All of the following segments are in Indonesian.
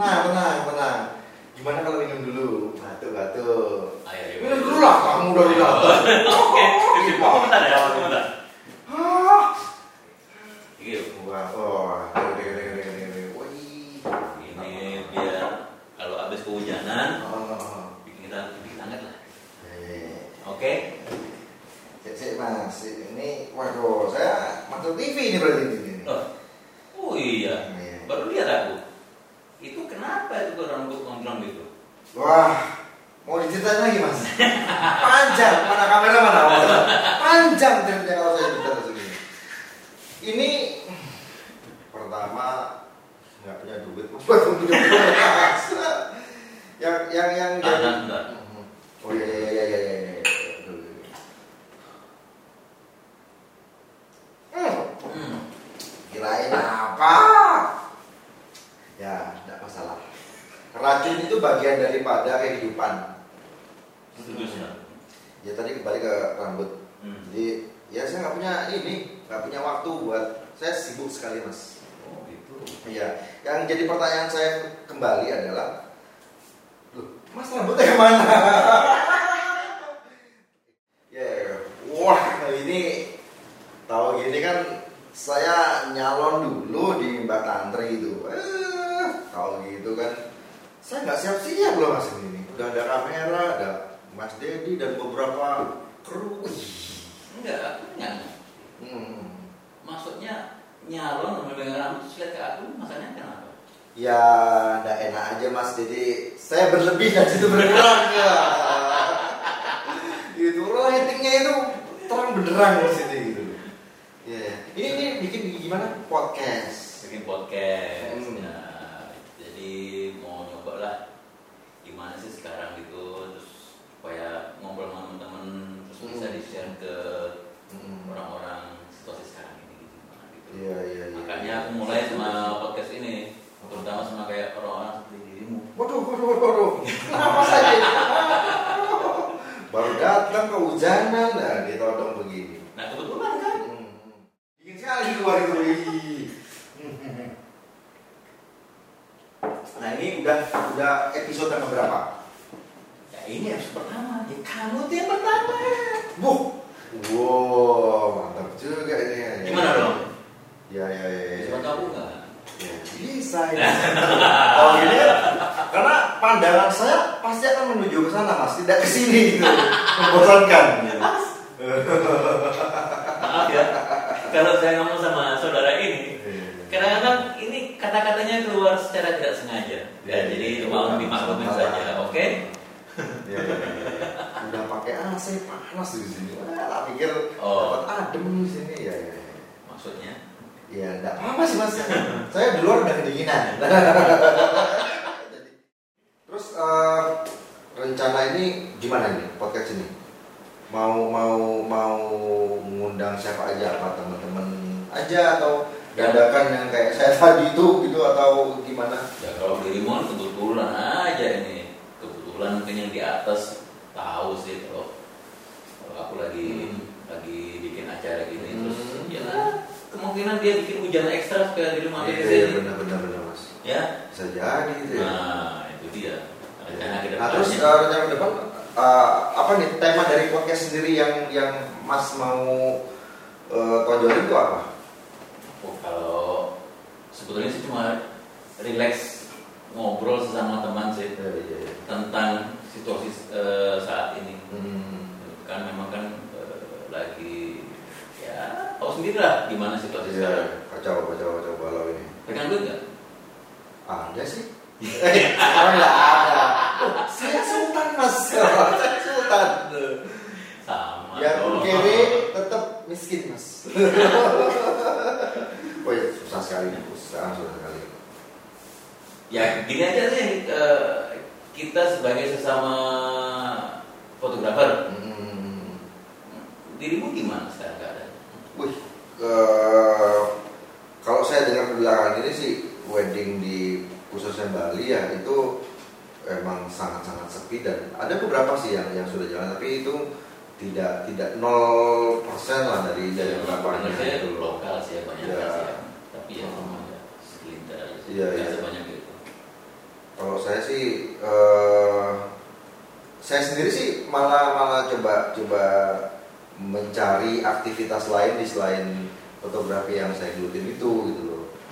tenang, tenang, tenang. Gimana kalau minum dulu? Batuk, batuk. Ayo, ayo. Minum dulu lah, kamu udah bilang. Oke, sebentar ya, sebentar. Ah. Gitu. Wah, oh, gede, gede, gede, gede, gede. Wih. Ini biar kalau habis kehujanan Oh, bikin kita bikin hangat lah. eh. Oke? Cek, cek, mas, ini, waduh, saya masuk TV ini berarti ini. Oh, oh iya. Iya. Baru lihat aku. Itu kenapa itu kok rambut gondrong gitu? Wah, mau diceritain lagi mas? Panjang, mana kamera mana? Panjang ceritanya kalau saya bicara segini. Ini pertama nggak punya duit buat punya beras. yang yang yang jadi. Oh iya iya iya iya iya. iya. Hmm, kirain apa? Ya, tidak masalah. Racun itu bagian daripada kehidupan. Setuju. Ya tadi kembali ke rambut. Hmm. Jadi ya saya nggak punya ini, nggak punya waktu buat saya sibuk sekali mas. Oh gitu. Iya. Yang jadi pertanyaan saya kembali adalah, Loh, mas rambutnya ke mana? ya, wah ini tahu gini kan saya nyalon dulu di Mbak Tantri itu. Eh, tahu gitu kan, saya nggak siap-siap loh mas ini. Udah ada kamera, ada Mas Dedi dan beberapa kru. Enggak, enggak. Hmm. Maksudnya nyalon terus lihat ke aku, masalahnya kenapa? Ya, nggak enak aja mas. Jadi saya berlebih dan situ berkurang ya. Gitu, lightingnya itu terang benderang di sini gitu. Ya, ini ini bikin gimana podcast? Bikin podcast. Hmm. Ya, jadi mau nyoba lah gimana sih sekarang gitu terus supaya ngobrol sama teman-teman terus bisa Hmm. di share ke Hmm. orang-orang situasi sekarang ini gitu, gimana gitu. Iya iya. iya. Makanya aku mulai sama podcast ini, terutama sama kayak orang-orang seperti dirimu. Waduh, waduh, waduh, waduh. Kenapa saya? Baru datang kehujanan, nah ditodong begini. Nah kebetulan kan, Hmm. Bikin sekali keluar itu. Wih. Nah ini udah udah episode yang berapa? ya ini yang pertama, ya kamu tuh yang pertama. Bu, wow mantap juga ini. Gimana dong? Ya ya ya. ya. Siapa tahu nggak? Ya, bisa ya. oh gini kan? Karena pandangan saya pasti akan menuju ke sana mas, tidak ke sini gitu. Membosankan. Gitu. Maaf ya, kalau saya ngomong sama saudara ini, kadang-kadang ini kata-katanya keluar secara tidak sengaja. Ya, Ya, jadi ya, mau ya, dimaklumin masalah. saja, oke? Ya, ya, ya. Udah pakai AC panas di sini. Wah, tak pikir Oh. dapat adem di sini ya. ya. ya. Maksudnya? Ya, enggak apa-apa sih mas. Saya di luar udah kedinginan. Terus eh, rencana ini gimana nih podcast ini? Mau mau mau mengundang siapa aja apa teman-teman aja atau dadakan yang kayak saya tadi itu gitu atau gimana? Ya kalau dirimu kan kebetulan aja ini, kebetulan mungkin yang di atas tahu sih kalau kalau aku lagi Hmm. lagi bikin acara gini Hmm. terus ya kemungkinan dia bikin hujan ekstra supaya diri mampir ke Iya, sini. benar-benar benar mas. Ya, Bisa jadi gitu ya. nah itu dia rencana ke Nah terus eh, rencana ke depan eh, apa nih tema dari podcast sendiri yang yang Mas mau tonjolin itu apa? Oh, kalau sebetulnya sih cuma relax ngobrol sesama teman sih Iya iya iya. tentang situasi eh, saat ini Hmm. kan memang kan sendiri lah gimana situasi Iya, sekarang. kacau, kacau, kacau balau ini. Pegang duit nggak? Ada sih. Eh, sekarang nggak ada. Oh, saya sultan mas, saya sultan. Sama. Ya. KW tetap miskin mas. oh ya susah sekali nih, sekarang susah sekali. Ya gini aja sih eh, kita sebagai sesama fotografer Hmm. dirimu gimana sekarang keadaan? Wih, eh, kalau saya dengar belakangan ini sih wedding di khususnya Bali ya itu emang sangat-sangat sepi dan ada beberapa sih yang yang sudah jalan tapi itu tidak tidak 0% lah dari dari beberapa Bener saya itu lokal sih ya banyak Ya. sih ya. Tapi ya cuma ya segelintir aja sih. Iya, Nggak iya. sebanyak itu. Kalau saya sih eh, saya sendiri sih malah malah coba coba mencari aktivitas lain di selain fotografi yang saya gelutin itu gitu.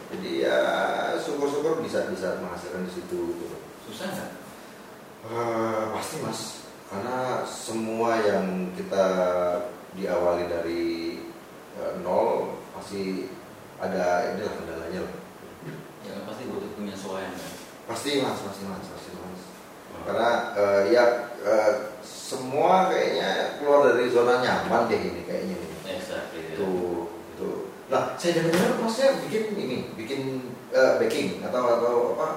Jadi ya syukur-syukur bisa bisa menghasilkan di situ gitu loh. Susah nggak? Eh, pasti mas, karena semua yang kita diawali dari eh, nol pasti ada inilah kendalanya lah. Ya pasti butuh penyesuaian kan. Pasti mas, pasti mas, pasti mas. Karena eh, ya eh, semua kayaknya keluar dari zona nyaman deh ini kayaknya nih. Nah, saya dengar masnya bikin ini, bikin eh, baking atau atau apa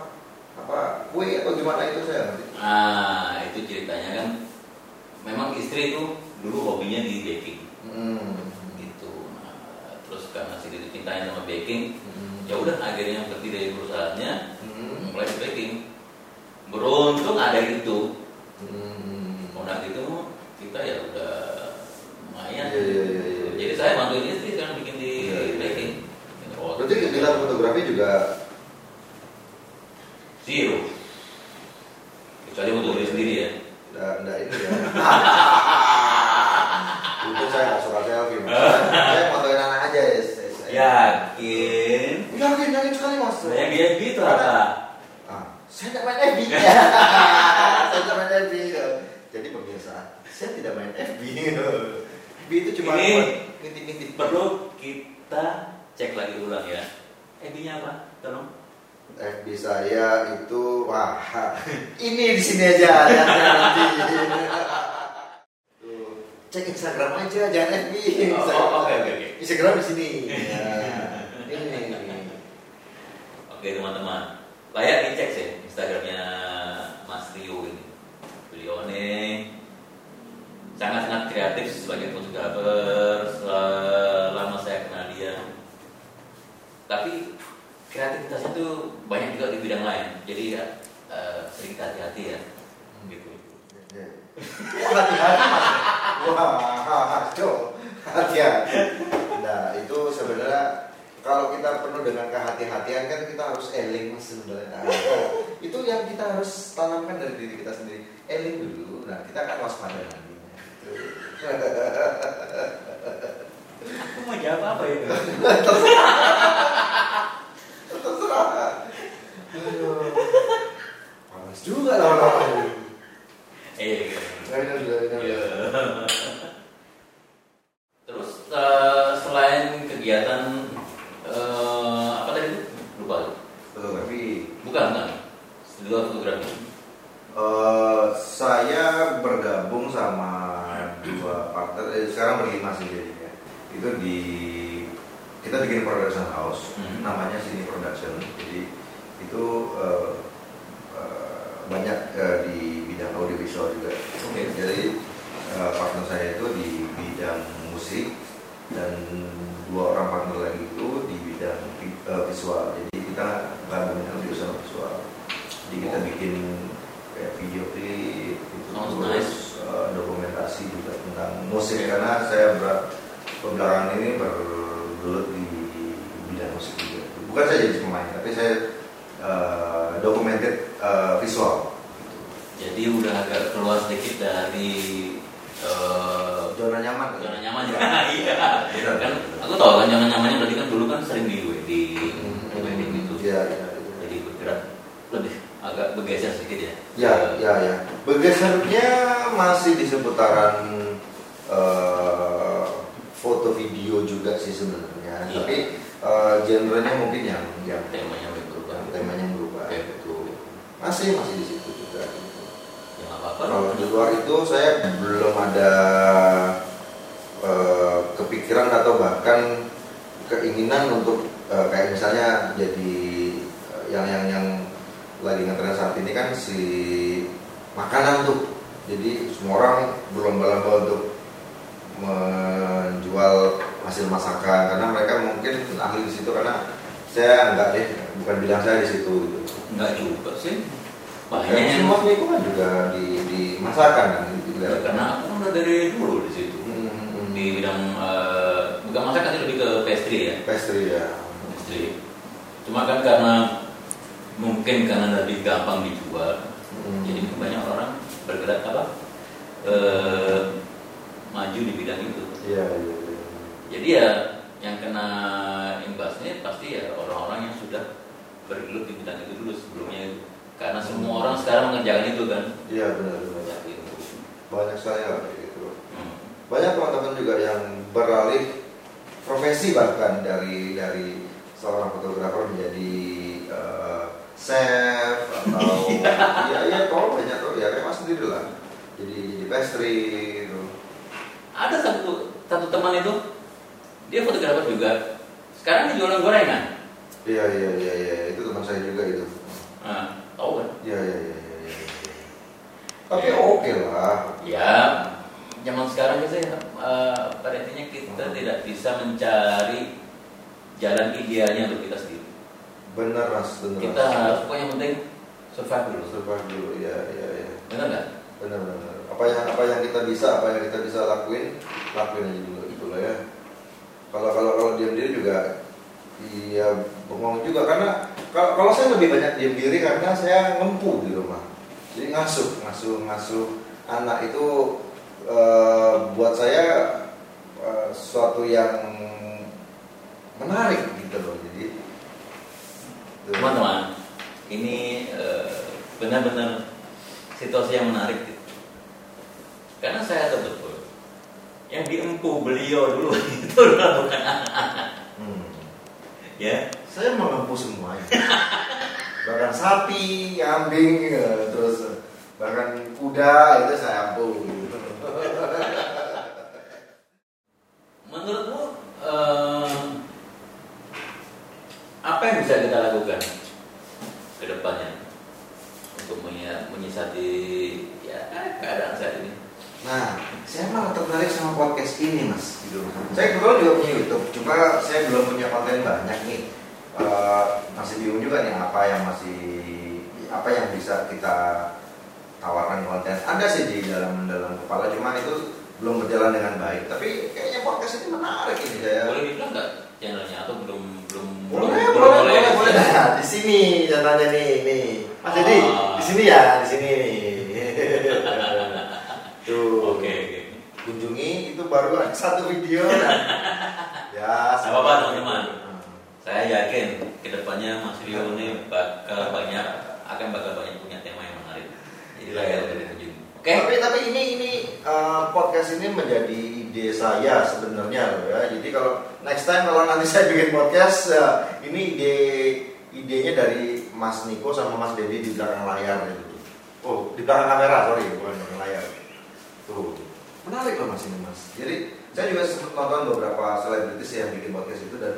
apa kue atau gimana itu saya ngerti. Nah itu ceritanya kan memang istri itu dulu hobinya di baking Hmm. gitu. Nah, terus karena si dicintain sama baking, Hmm. ya udah akhirnya berhenti dari perusahaannya Hmm. mulai di baking. Beruntung ada itu. Hmm. Mau itu kita ya udah lumayan. Iya, iya, iya, iya. Jadi saya bantuin istri sekarang bikin di Iya, iya. baking. Oh, Berarti kegiatan fotografi juga zero. Kecuali untuk diri sendiri ya. enggak, enggak ini ya. Itu saya nggak suka selfie, mas. saya fotoin anak aja ya. Yakin? Yakin, yakin sekali mas. Saya dia gitu apa? Ah, saya tidak main FB. saya tidak main FB. Jadi pemirsa, saya tidak main FB. FB itu cuma Ini- ngintip-ngintip. Perlu kita cek lagi ulang ya. FB-nya apa? Tolong. FB saya itu wah ini di sini aja jangan nanti. Tuh, Cek Instagram aja jangan FB. Oh, oh, oke, oke, oke. Instagram di sini. Ya, ini. Oke teman-teman, layak dicek sih Instagramnya Mas Rio ini. Beliau ini sangat-sangat kreatif sebagai fotografer selama saya kenal dia. Tapi kreativitasnya tuh banyak juga di bidang lain. Jadi ya eh, sedikit hati-hati ya. Gitu. Ya. Hati-hati mas. Wah. Hati-hati. Nah, itu sebenarnya kalau kita penuh dengan kehati-hatian kan kita harus eling mas sebenarnya. Nah, itu yang kita harus tanamkan dari diri kita sendiri. Eling dulu. Nah, kita akan waspada nantinya. Gitu. Aku mau jawab apa itu? Terserah. Aduh. Panas juga lama-lama. Eh, gitu. Nah, ini udah, ini Iya. udah. Terus eh, selain kegiatan eh, apa tadi? Lupa. Fotografi. Bukan, bukan. Di luar fotografi. Eh, saya bergabung sama dua partner, eh, sekarang berlima sih jadinya. Itu di kita bikin production house, Hmm. namanya Sini Production. Jadi itu eh, eh, banyak eh, di bidang audiovisual juga. Oke. Jadi eh, partner saya itu di bidang musik dan dua orang partner lagi itu di bidang eh, visual. Jadi kita gabungin audio sama visual. Jadi kita Oh. bikin kayak video klip, gitu. Sounds terus nice. eh, dokumentasi juga tentang musik karena saya ber belakangan ini bergelut di bidang musik juga. Bukan saya jadi pemain, tapi saya eh, documented eh, visual. Gitu. Jadi udah agak keluar sedikit dari eh, Zona nyaman. zona nyaman ya. Ya. Iya. Benar. Kan aku tahu kan zona nyamannya berarti kan dulu kan sering di di di wedding itu. Iya, iya, iya. Jadi bergerak lebih agak bergeser sedikit ya. Ya, ya, ya. Bergesernya masih di seputaran eh, foto video juga sih sebenarnya Iya. tapi eh, genrenya mungkin yang yang temanya berubah temanya berubah Oke, betul. masih masih di situ juga ya nggak apa-apa kalau di luar itu saya belum ada eh, kepikiran atau bahkan keinginan untuk eh, kayak misalnya jadi eh, yang yang yang lagi ngetren saat ini kan si makanan tuh jadi semua orang berlomba-lomba untuk menjual hasil masakan karena mereka mungkin ahli di situ karena saya enggak deh bukan bidang saya di situ gitu. nggak juga sih Banyak banyak yang semua itu kan juga di, di masakan kan. Ya, karena aku kan udah dari dulu di situ Hmm, di bidang eh, bukan masakan sih lebih ke pastry ya pastry ya. pastry cuma kan karena mungkin karena lebih gampang dijual Hmm. jadi banyak orang bergerak apa eh, maju di bidang itu Iya, iya, iya. jadi ya yang kena imbasnya pasti ya orang-orang yang sudah bergelut di bidang itu dulu sebelumnya itu. Karena semua orang sekarang mengerjakan itu kan Iya benar benar. banyak itu Banyak sekali lah gitu. Hmm. Banyak teman-teman juga yang beralih profesi bahkan dari dari seorang fotografer menjadi eh, chef atau iya iya kok banyak tuh ya kayak mas sendiri lah. Jadi jadi pastry gitu. ada satu satu teman itu dia fotografer juga sekarang dia jualan gorengan Iya iya iya iya itu teman saya juga itu. nah, kan Iya iya iya. Tapi oke lah. ya zaman sekarang itu ya, eh, pada intinya kita tidak bisa mencari jalan idealnya untuk kita sendiri Bener mas bener. kita harus pokoknya yang penting survive dulu survive dulu ya ya ya. benar nggak benar benar apa yang apa yang kita bisa apa yang kita bisa lakuin lakuin aja dulu itulah ya kalau kalau kalau diam diri juga iya bengong juga karena kalau, kalau saya lebih banyak diam diri karena saya ngempu di rumah. Jadi ngasuh ngasuh ngasuh anak itu eh, buat saya eh, suatu yang menarik gitu loh. Jadi teman-teman ini eh, benar-benar situasi yang menarik gitu. karena saya tahu betul. Yang diempuh beliau dulu itu bukan anak-anak. Hmm. ya Saya mengempu semuanya. bahkan sapi, kambing, ya, terus bahkan kuda itu saya empu. menurutmu eh, apa yang bisa kita lakukan ke depannya untuk menyi- menyisati ya keadaan saat ini Nah, saya malah tertarik sama podcast ini, Mas. Gitu. Saya kebetulan juga punya YouTube, cuma saya belum punya konten banyak nih. Eh, masih bingung juga nih apa yang masih apa yang bisa kita tawarkan konten. Ada sih di dalam dalam kepala, cuma itu belum berjalan dengan baik. Tapi kayaknya podcast ini menarik ini saya. boleh dibilang nggak channelnya atau belum belum Boleh, belum boleh, boleh, boleh. Nah, di sini contohnya nih, nih. Mas Dedi, Ah. di sini ya, di sini nih. Tuh. Oke, oke. Kunjungi itu baru ada satu video. dan- ya, Nggak apa-apa, teman-teman. Hmm. Saya yakin ke depannya Mas Rio ini bakal banyak akan bakal banyak punya tema yang menarik. Jadi Iya, layak iya. untuk dikunjungi. Oke. Tapi tapi ini ini uh, podcast ini menjadi ide saya sebenarnya loh ya. Jadi kalau next time kalau nanti saya bikin podcast, uh, ini ide idenya dari Mas Niko sama Mas Dedi di belakang layar itu. Oh, di belakang kamera, sorry, bukan di belakang layar. Tuh, menarik loh Mas ini Mas. Jadi saya juga sempat nonton beberapa selebritis yang bikin podcast itu dan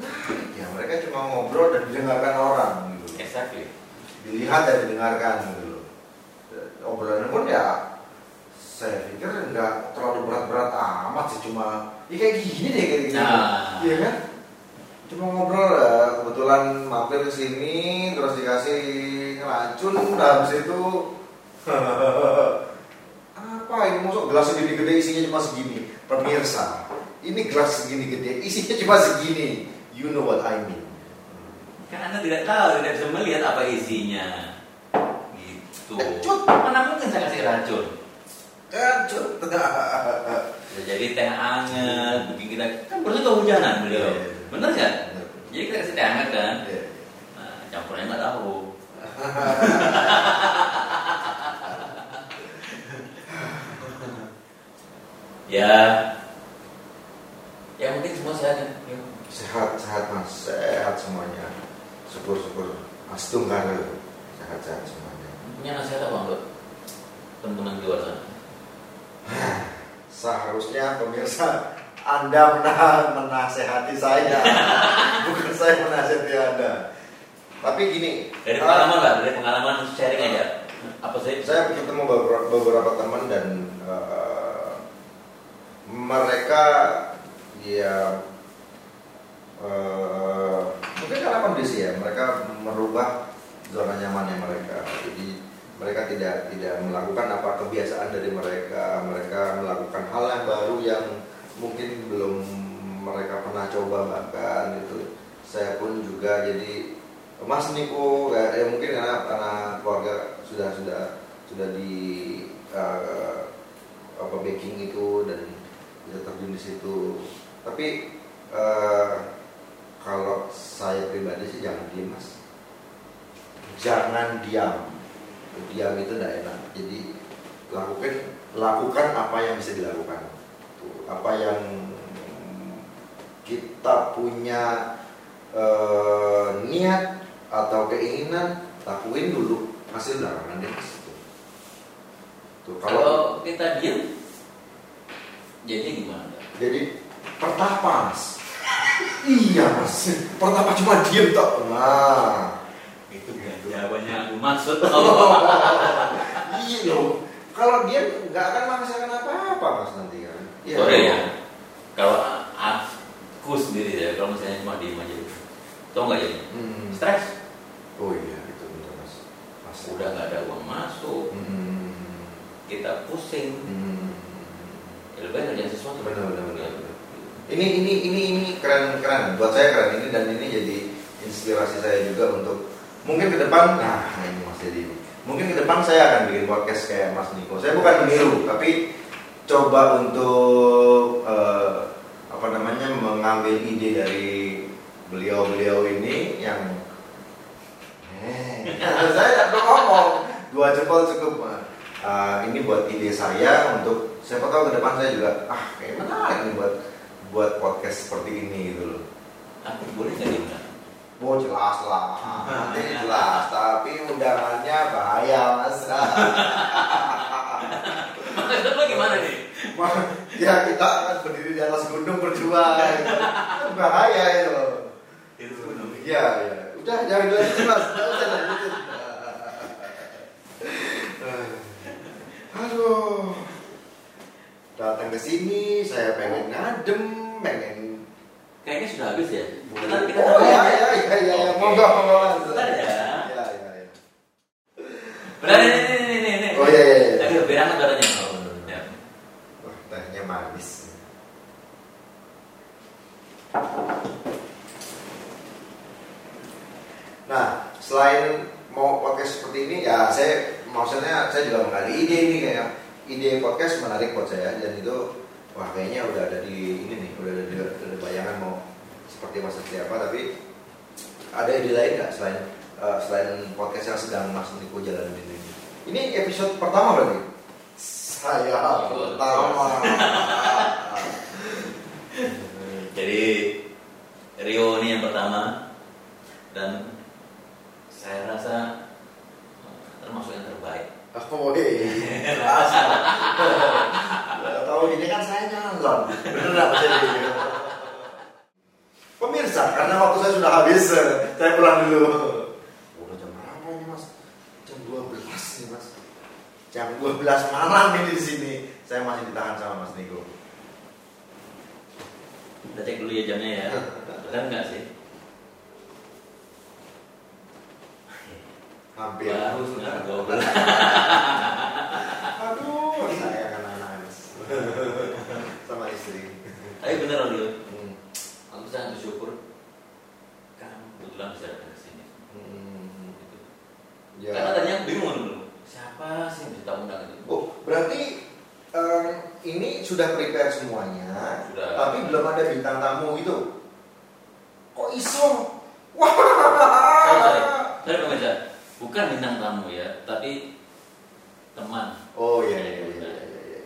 Hmm. ya mereka cuma ngobrol dan didengarkan orang gitu Exactly. dilihat dan didengarkan gitu loh. Obrolan pun ya saya pikir nggak terlalu berat-berat amat sih cuma ya kayak gini deh kayak gini. Nah. Iya kan? Cuma ngobrol ya, kebetulan mampir ke sini terus dikasih racun udah habis itu apa ini masuk gelas segini gede isinya cuma segini pemirsa ini gelas segini gede isinya cuma segini you know what I mean Kan Anda tidak tahu, tidak bisa melihat apa isinya. Gitu. Kecut. Mana mungkin saya kasih racun? Bisa jadi teh hangat, bikin kita kan baru kehujanan beliau. Iya. Bener nggak? Bener. Jadi kita kasih teh hangat kan? Iya. Nah, campurnya nggak tahu. ya penting semua sehat kan? Ya. Sehat, sehat mas, sehat semuanya. Syukur, syukur. Astung kan, sehat, sehat semuanya. Punya nasihat apa untuk teman-teman di luar sana? Seharusnya pemirsa Anda mena menasehati saya, bukan saya menasehati Anda. Tapi gini, Dari pengalaman lah, dari pengalaman sharing aja. Apa sih? saya ketemu beberapa, beberapa teman dan eh, mereka ya eh, mungkin karena kondisi ya mereka merubah zona nyamannya mereka jadi mereka tidak tidak melakukan apa kebiasaan dari mereka. Mereka melakukan hal yang baru yang mungkin belum mereka pernah coba bahkan gitu. Saya pun juga jadi Mas Niko kayak ya mungkin karena karena keluarga sudah sudah sudah di eh, apa baking itu dan bisa terjun di situ. Tapi eh, kalau saya pribadi sih jangan diam mas. Jangan diam diam itu tidak enak. Jadi lakukan lakukan apa yang bisa dilakukan. Tuh, apa yang kita punya eh, niat atau keinginan lakuin dulu. Hasil belakangan deh Tuh. Kalau Kalau kita diam, jadi gimana? jadi pertapa mas iya mas. Pertapa cuma diem toh nah Itu bukan jawabannya aku maksud. iya loh kalau diem nggak akan menghasilkan apa-apa mas nanti kan Iya. Sorry ya. Kalau aku sendiri ya, kalau misalnya cuma diem aja, tau nggak jadi? Hmm. Stres. oh iya itu betul mas mas Udah nggak ada uang masuk, hmm. kita pusing. Hmm. Ya, lebih kerjaan sesuatu. Benar, benar, benar, benar. ini ini ini ini keren keren buat saya keren ini dan ini jadi inspirasi saya juga untuk mungkin ke depan nah ini mas jadi mungkin ke depan saya akan bikin podcast kayak mas Niko saya bukan meniru tapi coba untuk eh, apa namanya mengambil ide dari beliau-beliau ini yang eh, saya tidak ngomong dua jempol cukup. Eh, ini buat ide saya untuk siapa tahu ke depan saya juga ah kayak menarik nih buat buat podcast seperti ini gitu loh Aku boleh? Kak? Oh jelas lah, nanti jelas. Tapi undangannya bahaya mas. Maksud lo gimana nih? Ya kita akan berdiri di atas gunung berjuang. Kan bahaya itu. Itu gunung. Iya iya. Udah jangan dilanjutin mas. Lanjutin. Aduh. Datang ke sini saya pengen ngadem, pengen Kayaknya sudah habis ya. Kita kita oh iya iya iya. Oke. monggo monggo. Bentar ya. Iya iya iya. Benar ini ini ini ini. Oh iya iya iya. Tadi biar hangat badannya. Ya. Wah, tehnya manis. Nah, selain mau podcast seperti ini, ya saya maksudnya saya juga menggali ide ini kayak ide podcast menarik buat saya dan itu wah kayaknya udah ada di ini nih, udah ada seperti Mas seperti apa, tapi ada ide lain nggak selain eh, selain podcast yang sedang Mas Niko jalanin ini? Ini episode pertama berarti? Saya pertama. Jadi Rio ini yang pertama dan saya rasa termasuk yang terbaik. Oh, iya. Jelas. Tahu ini kan saya nyalon. Bener nggak Mas Pemirsa, karena waktu saya sudah habis, saya pulang dulu. Udah jam berapa ini mas? Jam 12 nih mas. Jam 12 malam ini di sini. Saya masih ditahan sama Mas Niko. Kita cek dulu ya jamnya ya. Benar nggak sih? Hampir. Baru setengah dua belas. Aduh, saya akan nangis. sama istri. Tapi bener Rio, Hmm. aku sangat bersyukur kebetulan bisa datang ke sini. Hmm. Gitu. Ya. Karena tadinya aku bingung dulu. Siapa sih yang bisa tamu undang itu? Oh, berarti em, ini sudah prepare semuanya, Sudah. tapi belum ada bintang tamu itu. Kok iso? Wah. Sorry pemirsa, bukan bintang tamu ya, tapi teman. Oh iya iya iya. iya, iya.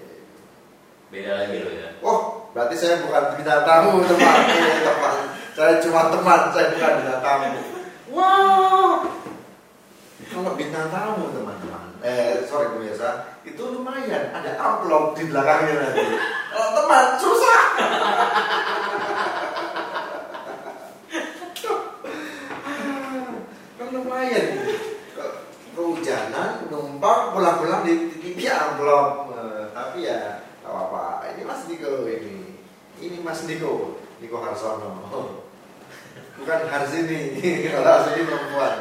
Beda lagi loh ya. Oh, berarti saya bukan bintang tamu teman, teman. Saya cuma teman, saya bukan bintang tamu. Wow. Kalau bintang tamu teman-teman, eh sorry pemirsa, itu lumayan ada amplop di belakangnya nanti. Kalau teman susah. kan lumayan. Ke- Kehujanan, numpang, pulang-pulang di TV amplop. Eh, tapi ya, apa-apa. Ini Mas Niko ini. Ini Mas Niko, Niko Harsono. Bukan Harsini, kalau Harsini perempuan.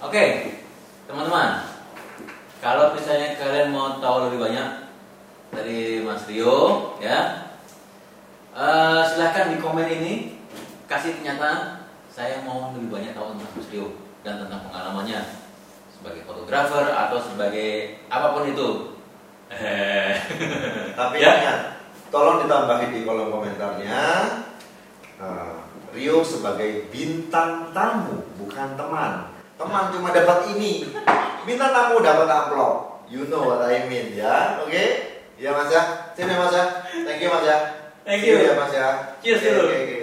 Oke, teman-teman. Kalau misalnya kalian mau tahu lebih banyak dari Mas Rio, ya, eh, silahkan di komen ini kasih pernyataan. Saya mau lebih banyak tahu tentang Mas Rio dan tentang pengalamannya sebagai fotografer atau sebagai apa pun itu. Eh, Tapi Ya. ingat, tolong ditambahin di kolom komentarnya. eh, Rio sebagai bintang tamu, bukan teman. Teman cuma dapat ini. Bintang tamu dapat amplop. You know what I mean ya, oke? Ya Mas ya, sini Mas ya. Thank you Mas ya. Thank you. ya Mas ya. Cheers dulu. oke, oke.